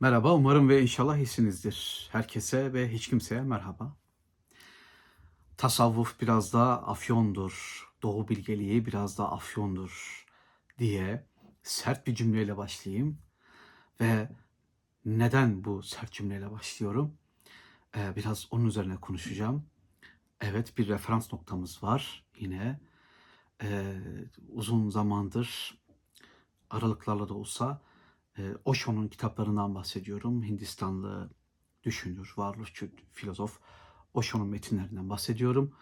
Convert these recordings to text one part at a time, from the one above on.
Merhaba, umarım ve inşallah iyisinizdir. Herkese ve hiç kimseye merhaba. Tasavvuf biraz da afyondur, doğu bilgeliği biraz da afyondur diye sert bir cümleyle başlayayım. Ve neden bu sert cümleyle başlıyorum? Ee, biraz onun üzerine konuşacağım. Evet, bir referans noktamız var yine. Ee, uzun zamandır aralıklarla da olsa Osho'nun kitaplarından bahsediyorum. Hindistanlı düşünür, varoluşçu filozof Osho'nun metinlerinden bahsediyorum.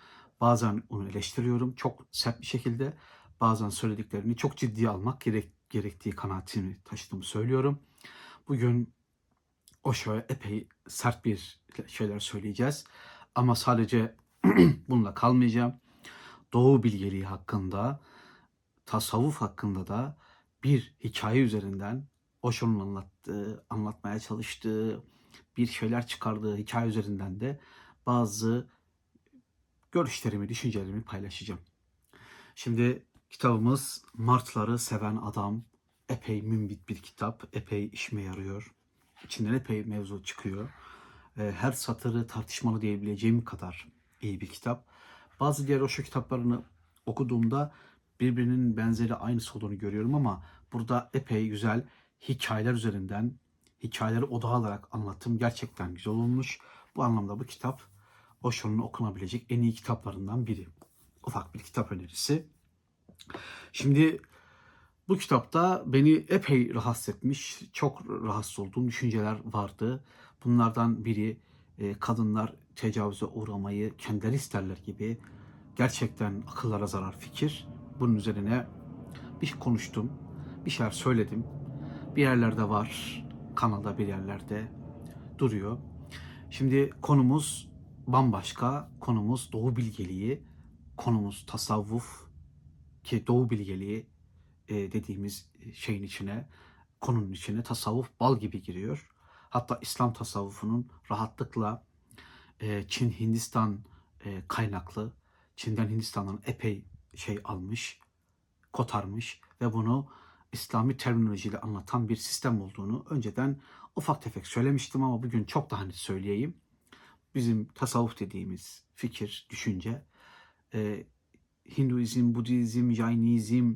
Bazen onu eleştiriyorum çok sert bir şekilde. Bazen söylediklerini çok ciddiye almak gerek, gerektiği kanaatini taşıdığımı söylüyorum. Bugün Osho'ya epey sert bir şeyler söyleyeceğiz. Ama sadece bununla kalmayacağım. Doğu bilgeliği hakkında, tasavvuf hakkında da bir hikaye üzerinden Osho'nun anlattığı, anlatmaya çalıştığı, bir şeyler çıkardığı hikaye üzerinden de bazı görüşlerimi, düşüncelerimi paylaşacağım. Şimdi kitabımız Martları Seven Adam. Epey mümbit bir kitap, epey işime yarıyor. İçinden epey mevzu çıkıyor. Her satırı tartışmalı diyebileceğim kadar iyi bir kitap. Bazı diğer Osho kitaplarını okuduğumda birbirinin benzeri aynısı olduğunu görüyorum ama burada epey güzel hikayeler üzerinden hikayeleri odağa alarak anlattım. Gerçekten güzel olmuş. Bu anlamda bu kitap Osho'nun okunabilecek en iyi kitaplarından biri. Ufak bir kitap önerisi. Şimdi bu kitapta beni epey rahatsız etmiş, çok rahatsız olduğum düşünceler vardı. Bunlardan biri e, kadınlar tecavüze uğramayı kendileri isterler gibi gerçekten akıllara zarar fikir. Bunun üzerine bir konuştum, bir şeyler söyledim. Bir yerlerde var, kanalda bir yerlerde duruyor. Şimdi konumuz bambaşka. Konumuz Doğu bilgeliği, konumuz tasavvuf ki Doğu bilgeliği e, dediğimiz şeyin içine, konunun içine tasavvuf bal gibi giriyor. Hatta İslam tasavvufunun rahatlıkla e, Çin Hindistan e, kaynaklı, Çin'den Hindistan'dan epey şey almış, kotarmış ve bunu İslami terminolojiyle anlatan bir sistem olduğunu önceden ufak tefek söylemiştim ama bugün çok daha net söyleyeyim. Bizim tasavvuf dediğimiz fikir, düşünce, e, Hinduizm, Budizm, Jainizm,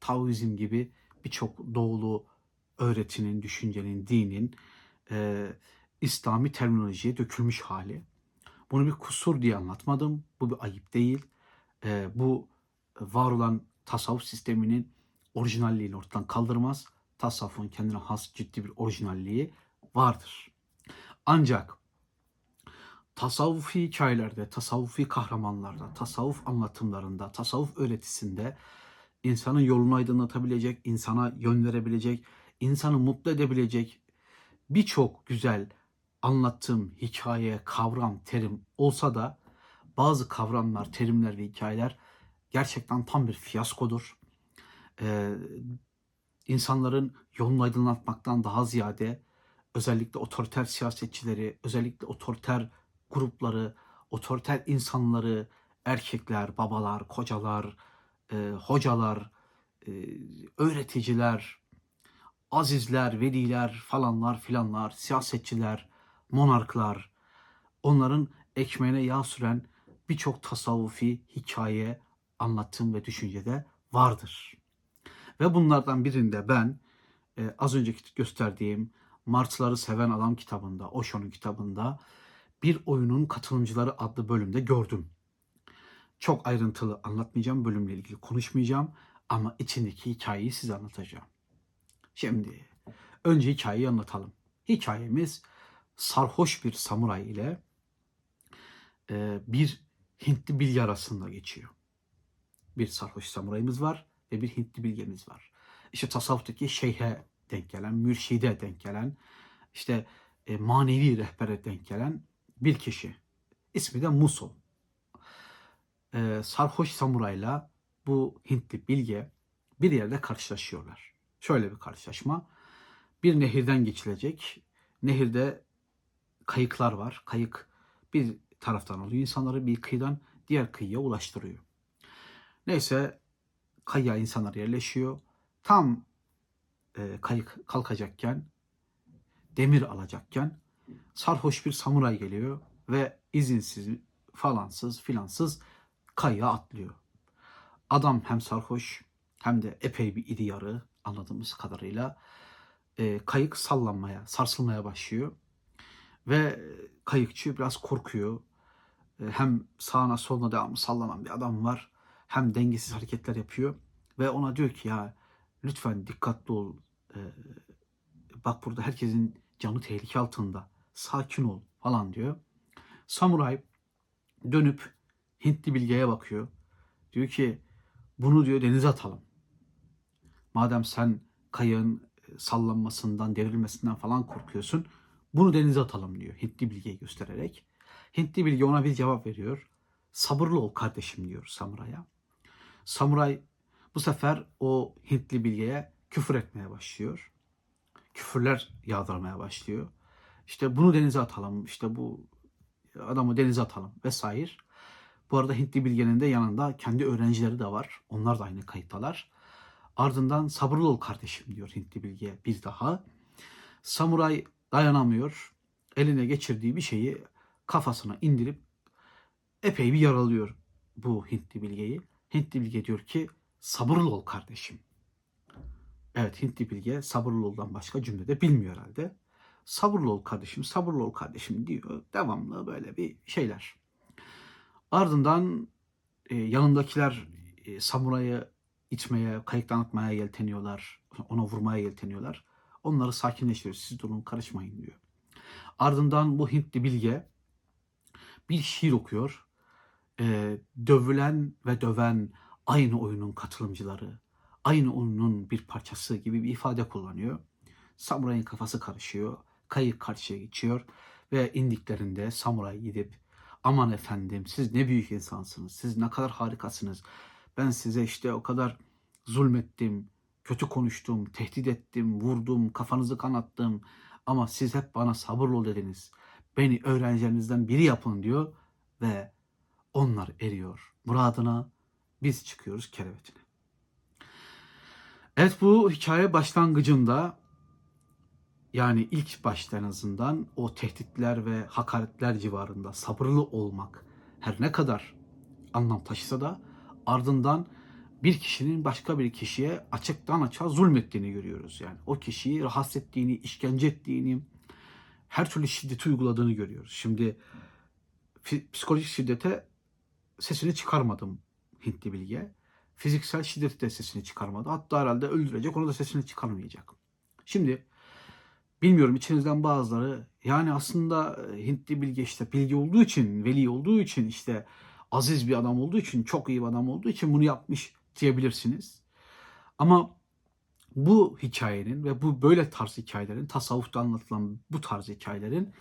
Taoizm gibi birçok doğulu öğretinin, düşüncenin, dinin e, İslami terminolojiye dökülmüş hali. Bunu bir kusur diye anlatmadım. Bu bir ayıp değil. E, bu var olan tasavvuf sisteminin orijinalliğini ortadan kaldırmaz. Tasavvufun kendine has ciddi bir orijinalliği vardır. Ancak tasavvufi hikayelerde, tasavvufi kahramanlarda, tasavvuf anlatımlarında, tasavvuf öğretisinde insanın yolunu aydınlatabilecek, insana yön verebilecek, insanı mutlu edebilecek birçok güzel anlatım, hikaye, kavram, terim olsa da bazı kavramlar, terimler ve hikayeler gerçekten tam bir fiyaskodur. Ee, insanların yolunu aydınlatmaktan daha ziyade özellikle otoriter siyasetçileri, özellikle otoriter grupları, otoriter insanları, erkekler, babalar, kocalar, e, hocalar, e, öğreticiler, azizler, veliler falanlar filanlar, siyasetçiler, monarklar, onların ekmeğine yağ süren birçok tasavvufi hikaye, anlatım ve düşüncede vardır. Ve bunlardan birinde ben e, az önceki gösterdiğim Martıları Seven Adam kitabında, Osho'nun kitabında bir oyunun katılımcıları adlı bölümde gördüm. Çok ayrıntılı anlatmayacağım, bölümle ilgili konuşmayacağım ama içindeki hikayeyi size anlatacağım. Şimdi önce hikayeyi anlatalım. Hikayemiz sarhoş bir samuray ile e, bir Hintli bilge arasında geçiyor. Bir sarhoş samurayımız var bir Hintli bilgemiz var. İşte tasavvuftaki şeyhe denk gelen, mürşide denk gelen, işte e, manevi rehbere denk gelen bir kişi. İsmi de Muso. E, sarhoş samurayla bu Hintli bilge bir yerde karşılaşıyorlar. Şöyle bir karşılaşma. Bir nehirden geçilecek. Nehirde kayıklar var. Kayık bir taraftan alıyor insanları bir kıyıdan diğer kıyıya ulaştırıyor. Neyse kayığa insanlar yerleşiyor. Tam e, kayık kalkacakken demir alacakken sarhoş bir samuray geliyor ve izinsiz falansız filansız kayaya atlıyor. Adam hem sarhoş hem de epey bir iri yarı anladığımız kadarıyla e, kayık sallanmaya, sarsılmaya başlıyor. Ve kayıkçı biraz korkuyor. E, hem sağına soluna devamlı sallanan bir adam var. Hem dengesiz hareketler yapıyor. Ve ona diyor ki ya lütfen dikkatli ol. E, bak burada herkesin canı tehlike altında. Sakin ol falan diyor. Samuray dönüp Hintli bilgeye bakıyor. Diyor ki bunu diyor denize atalım. Madem sen kayığın sallanmasından, devrilmesinden falan korkuyorsun. Bunu denize atalım diyor Hintli bilgeyi göstererek. Hintli bilge ona bir cevap veriyor. Sabırlı ol kardeşim diyor samuraya. Samuray bu sefer o Hintli bilgeye küfür etmeye başlıyor. Küfürler yağdırmaya başlıyor. İşte bunu denize atalım, işte bu adamı denize atalım vesaire. Bu arada Hintli bilgenin de yanında kendi öğrencileri de var. Onlar da aynı kayıttalar. Ardından sabırlı ol kardeşim diyor Hintli bilge bir daha. Samuray dayanamıyor. Eline geçirdiği bir şeyi kafasına indirip epey bir yaralıyor bu Hintli bilgeyi. Hintli bilge diyor ki sabırlı ol kardeşim. Evet Hintli bilge sabırlı oldan başka cümlede bilmiyor herhalde. Sabırlı ol kardeşim, sabırlı ol kardeşim diyor. Devamlı böyle bir şeyler. Ardından e, yanındakiler e, samurayı itmeye, kayıktan atmaya yelteniyorlar. Ona vurmaya yelteniyorlar. Onları sakinleştiriyor. Siz durun karışmayın diyor. Ardından bu Hintli bilge bir şiir okuyor. Ee, dövülen ve döven aynı oyunun katılımcıları, aynı oyunun bir parçası gibi bir ifade kullanıyor. Samurayın kafası karışıyor. Kayık karşıya geçiyor ve indiklerinde samuray gidip aman efendim siz ne büyük insansınız. Siz ne kadar harikasınız. Ben size işte o kadar zulmettim, kötü konuştum, tehdit ettim, vurdum, kafanızı kanattım. Ama siz hep bana sabırlı ol dediniz. Beni öğrencilerinizden biri yapın diyor ve onlar eriyor. Muradına biz çıkıyoruz kerevetine. Evet bu hikaye başlangıcında yani ilk başta en azından o tehditler ve hakaretler civarında sabırlı olmak her ne kadar anlam taşısa da ardından bir kişinin başka bir kişiye açıktan açığa zulmettiğini görüyoruz. Yani o kişiyi rahatsız ettiğini, işkence ettiğini, her türlü şiddeti uyguladığını görüyoruz. Şimdi psikolojik şiddete sesini çıkarmadım Hintli bilge. Fiziksel şiddeti de sesini çıkarmadı. Hatta herhalde öldürecek onu da sesini çıkarmayacak. Şimdi bilmiyorum içinizden bazıları yani aslında Hintli bilge işte bilgi olduğu için, veli olduğu için işte aziz bir adam olduğu için, çok iyi bir adam olduğu için bunu yapmış diyebilirsiniz. Ama bu hikayenin ve bu böyle tarz hikayelerin, tasavvufta anlatılan bu tarz hikayelerin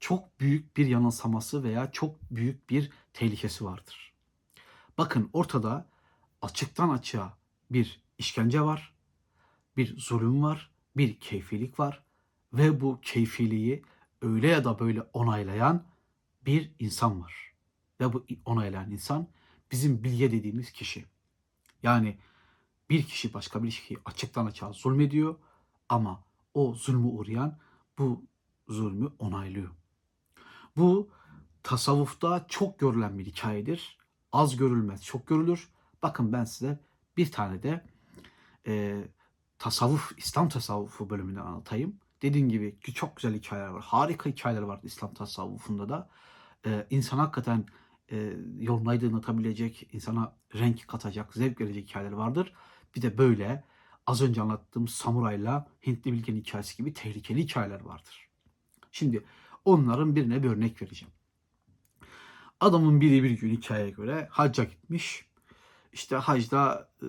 çok büyük bir yanılsaması veya çok büyük bir tehlikesi vardır. Bakın ortada açıktan açığa bir işkence var, bir zulüm var, bir keyfilik var ve bu keyfiliği öyle ya da böyle onaylayan bir insan var. Ve bu onaylayan insan bizim bilge dediğimiz kişi. Yani bir kişi başka bir kişiyi açıktan açığa zulmediyor ama o zulmü uğrayan bu zulmü onaylıyor. Bu tasavvufta çok görülen bir hikayedir. Az görülmez, çok görülür. Bakın ben size bir tane de e, tasavvuf, İslam tasavvufu bölümünden anlatayım. Dediğim gibi ki çok güzel hikayeler var. Harika hikayeler var İslam tasavvufunda da. E, insan hakikaten e, yolun aydınlatabilecek, insana renk katacak, zevk verecek hikayeler vardır. Bir de böyle az önce anlattığım samurayla Hintli bilgenin hikayesi gibi tehlikeli hikayeler vardır. Şimdi onların birine bir örnek vereceğim. Adamın biri bir gün hikayeye göre hacca gitmiş. İşte hacda e,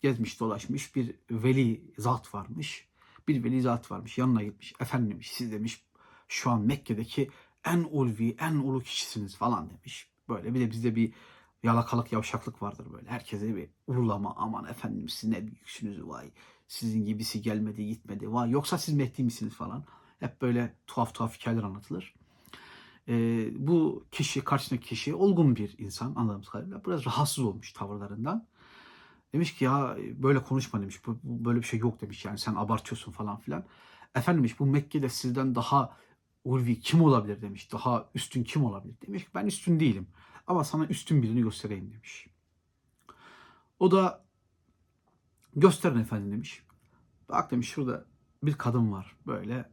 gezmiş dolaşmış bir veli zat varmış. Bir veli zat varmış yanına gitmiş. Efendim siz demiş şu an Mekke'deki en ulvi, en ulu kişisiniz falan demiş. Böyle bir de bizde bir yalakalık, yavşaklık vardır böyle. Herkese bir urlama aman efendim siz ne büyüksünüz vay. Sizin gibisi gelmedi gitmedi vay. Yoksa siz Mehdi misiniz falan. Hep böyle tuhaf tuhaf hikayeler anlatılır. Ee, bu kişi, karşısındaki kişi olgun bir insan anladığımız kadarıyla. Biraz rahatsız olmuş tavırlarından. Demiş ki ya böyle konuşma demiş. Böyle bir şey yok demiş yani sen abartıyorsun falan filan. Efendim demiş bu Mekke'de sizden daha ulvi kim olabilir demiş. Daha üstün kim olabilir demiş ben üstün değilim. Ama sana üstün birini göstereyim demiş. O da gösterin efendim demiş. Bak demiş şurada bir kadın var böyle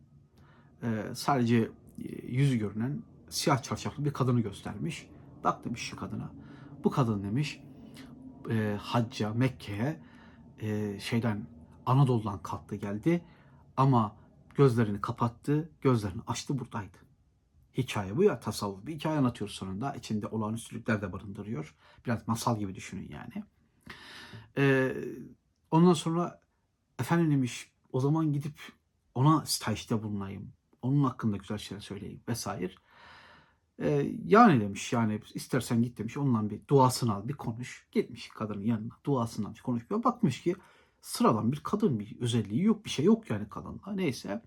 e, sadece e, yüzü görünen siyah çarşaflı bir kadını göstermiş. Bak demiş şu kadına. Bu kadın demiş e, hacca Mekke'ye e, şeyden Anadolu'dan kalktı geldi ama gözlerini kapattı, gözlerini açtı buradaydı. Hikaye bu ya tasavvuf. Bir hikaye anlatıyor sonunda. İçinde olağanüstülükler de barındırıyor. Biraz masal gibi düşünün yani. Ee, ondan sonra efendim demiş o zaman gidip ona stajda bulunayım. Onun hakkında güzel şeyler söyleyeyim vesaire. Ee, yani demiş yani istersen git demiş onunla bir duasını al bir konuş. Gitmiş kadının yanına duasını almış konuşmuyor. Bakmış ki sıradan bir kadın bir özelliği yok bir şey yok yani kadında neyse.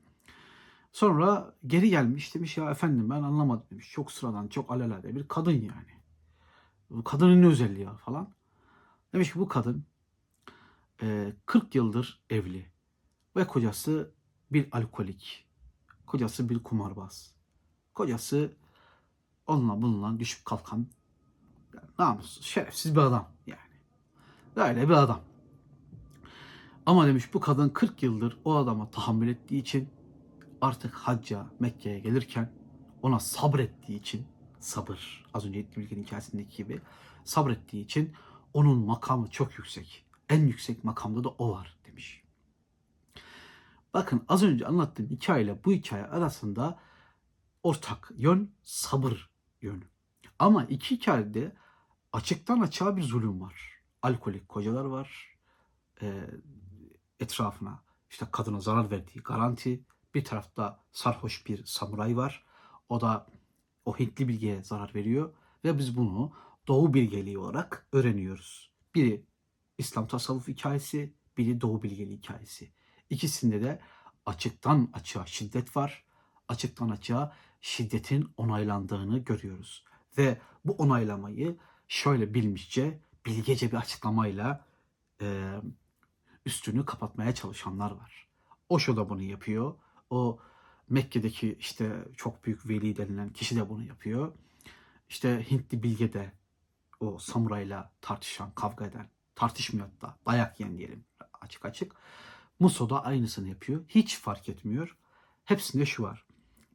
Sonra geri gelmiş demiş ya efendim ben anlamadım demiş. Çok sıradan çok alelade bir kadın yani. Bu kadının ne özelliği var falan. Demiş ki bu kadın e, 40 yıldır evli ve kocası bir alkolik. Kocası bir kumarbaz. Kocası onunla bununla düşüp kalkan namussuz, şerefsiz bir adam yani. Öyle bir adam. Ama demiş bu kadın 40 yıldır o adama tahammül ettiği için artık hacca Mekke'ye gelirken ona sabrettiği için sabır az önce ettiğim bilginin hikayesindeki gibi sabrettiği için onun makamı çok yüksek. En yüksek makamda da o var demiş. Bakın az önce anlattığım hikayeyle bu hikaye arasında ortak yön sabır yönü. Ama iki hikayede açıktan açığa bir zulüm var. Alkolik kocalar var. E, etrafına işte kadına zarar verdiği garanti. Bir tarafta sarhoş bir samuray var. O da o Hintli bilgiye zarar veriyor. Ve biz bunu Doğu bilgeliği olarak öğreniyoruz. Biri İslam tasavvuf hikayesi, biri Doğu bilgeliği hikayesi. İkisinde de açıktan açığa şiddet var. Açıktan açığa şiddetin onaylandığını görüyoruz. Ve bu onaylamayı şöyle bilmişçe, bilgece bir açıklamayla e, üstünü kapatmaya çalışanlar var. Osho da bunu yapıyor. O Mekke'deki işte çok büyük veli denilen kişi de bunu yapıyor. İşte Hintli bilge de o samurayla tartışan, kavga eden, tartışmıyor da dayak yiyen diyelim açık açık. Muso da aynısını yapıyor. Hiç fark etmiyor. Hepsinde şu var.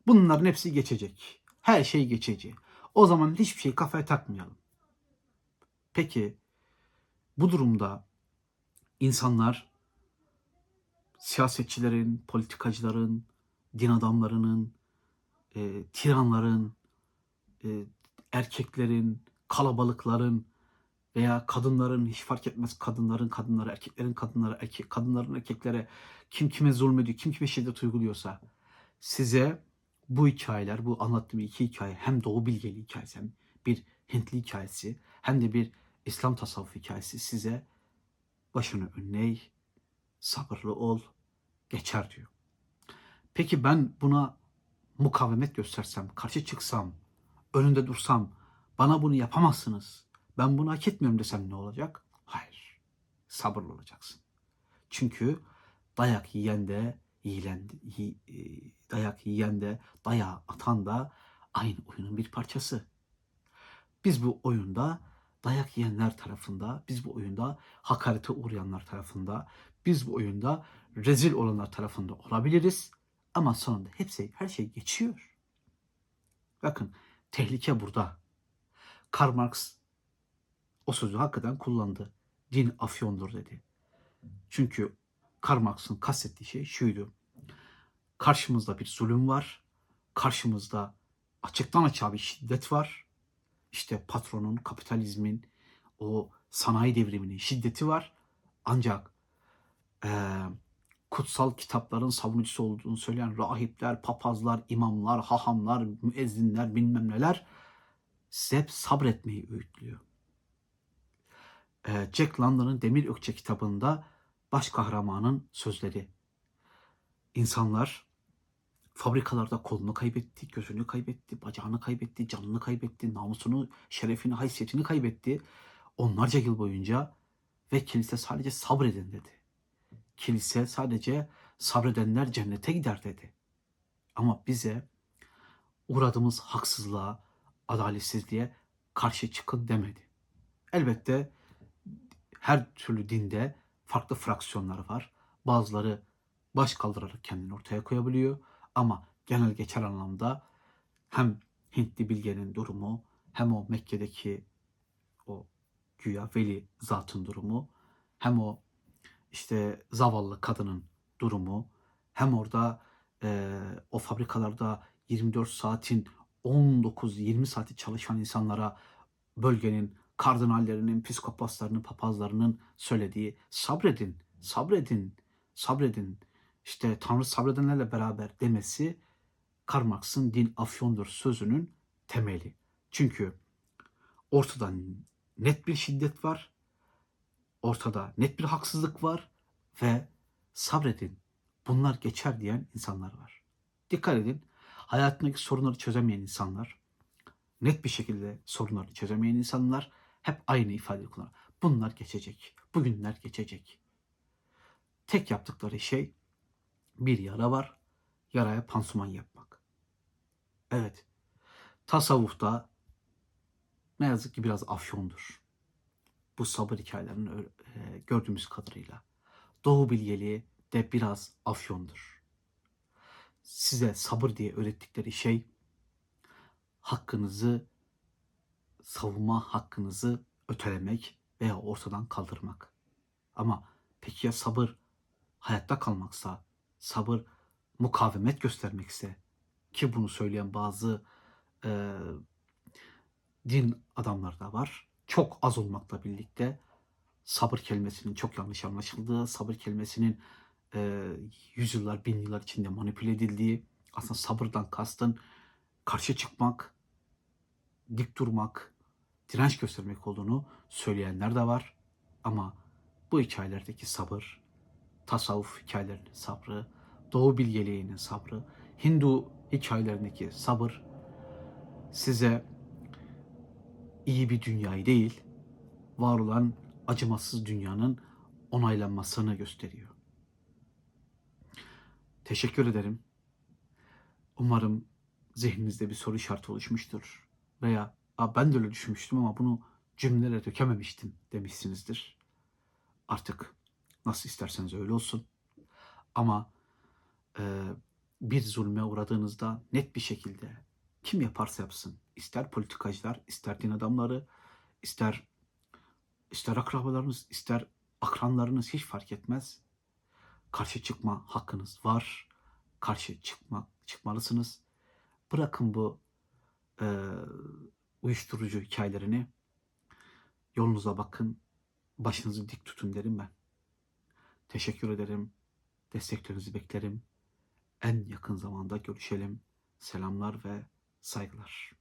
Bunların hepsi geçecek. Her şey geçecek. O zaman hiçbir şey kafaya takmayalım. Peki bu durumda insanlar siyasetçilerin, politikacıların, din adamlarının, e, tiranların, e, erkeklerin, kalabalıkların veya kadınların hiç fark etmez kadınların kadınları, erkeklerin kadınları, erkek kadınların erkeklere kim kime zulmediyor, kim kime şiddet uyguluyorsa size bu hikayeler, bu anlattığım iki hikaye hem Doğu bilgeli hikayesi hem bir Hintli hikayesi hem de bir İslam tasavvuf hikayesi size başını önley, sabırlı ol, geçer diyor. Peki ben buna mukavemet göstersem, karşı çıksam, önünde dursam, bana bunu yapamazsınız, ben bunu hak etmiyorum desem ne olacak? Hayır, sabırlı olacaksın. Çünkü dayak yiyen de, yiyen, yi, e, dayak yiyen de, dayağı atan da aynı oyunun bir parçası. Biz bu oyunda dayak yiyenler tarafında, biz bu oyunda hakarete uğrayanlar tarafında, biz bu oyunda rezil olanlar tarafında olabiliriz. Ama sonunda hepsi, her şey geçiyor. Bakın tehlike burada. Karl Marx o sözü hakikaten kullandı. Din afyondur dedi. Çünkü Karl Marx'ın kastettiği şey şuydu. Karşımızda bir zulüm var. Karşımızda açıktan açığa bir şiddet var. İşte patronun, kapitalizmin, o sanayi devriminin şiddeti var. Ancak e, kutsal kitapların savunucusu olduğunu söyleyen rahipler, papazlar, imamlar, hahamlar, müezzinler bilmem neler size hep sabretmeyi öğütlüyor. E, Jack London'ın Demir Ökçe kitabında baş kahramanın sözleri. İnsanlar fabrikalarda kolunu kaybetti, gözünü kaybetti, bacağını kaybetti, canını kaybetti, namusunu, şerefini, haysiyetini kaybetti. Onlarca yıl boyunca ve kilise sadece sabredin dedi kilise sadece sabredenler cennete gider dedi. Ama bize uğradığımız haksızlığa, adaletsizliğe karşı çıkın demedi. Elbette her türlü dinde farklı fraksiyonlar var. Bazıları baş kaldırarak kendini ortaya koyabiliyor ama genel geçer anlamda hem Hintli bilgenin durumu hem o Mekke'deki o güya veli zatın durumu hem o işte zavallı kadının durumu hem orada e, o fabrikalarda 24 saatin 19-20 saati çalışan insanlara bölgenin kardinallerinin, psikopaslarının, papazlarının söylediği sabredin, sabredin, sabredin. İşte Tanrı sabredenlerle beraber demesi Karl Marx'ın din afyondur sözünün temeli. Çünkü ortada net bir şiddet var, ortada net bir haksızlık var ve sabredin bunlar geçer diyen insanlar var. Dikkat edin hayatındaki sorunları çözemeyen insanlar, net bir şekilde sorunları çözemeyen insanlar hep aynı ifadeyi kullanır. Bunlar geçecek, bugünler geçecek. Tek yaptıkları şey bir yara var, yaraya pansuman yapmak. Evet, tasavvufta ne yazık ki biraz afyondur. Bu sabır hikayelerini e, gördüğümüz kadarıyla. Doğu bilgeliği de biraz afyondur. Size sabır diye öğrettikleri şey hakkınızı savunma hakkınızı ötelemek veya ortadan kaldırmak. Ama peki ya sabır hayatta kalmaksa, sabır mukavemet göstermekse ki bunu söyleyen bazı e, din adamları da var. Çok az olmakla birlikte sabır kelimesinin çok yanlış anlaşıldığı, sabır kelimesinin e, yüzyıllar, bin yıllar içinde manipüle edildiği, aslında sabırdan kastın karşı çıkmak, dik durmak, direnç göstermek olduğunu söyleyenler de var. Ama bu hikayelerdeki sabır, tasavvuf hikayelerinin sabrı, Doğu bilgeliğinin sabrı, Hindu hikayelerindeki sabır size iyi bir dünyayı değil, var olan acımasız dünyanın onaylanmasını gösteriyor. Teşekkür ederim. Umarım zihninizde bir soru işareti oluşmuştur. Veya ben de öyle düşünmüştüm ama bunu cümlelere dökememiştim demişsinizdir. Artık nasıl isterseniz öyle olsun. Ama e, bir zulme uğradığınızda net bir şekilde kim yaparsa yapsın, ister politikacılar, ister din adamları, ister ister akrabalarınız, ister akranlarınız hiç fark etmez. Karşı çıkma hakkınız var. Karşı çıkma çıkmalısınız. Bırakın bu e, uyuşturucu hikayelerini. Yolunuza bakın. Başınızı dik tutun derim ben. Teşekkür ederim. Desteklerinizi beklerim. En yakın zamanda görüşelim. Selamlar ve saygılar.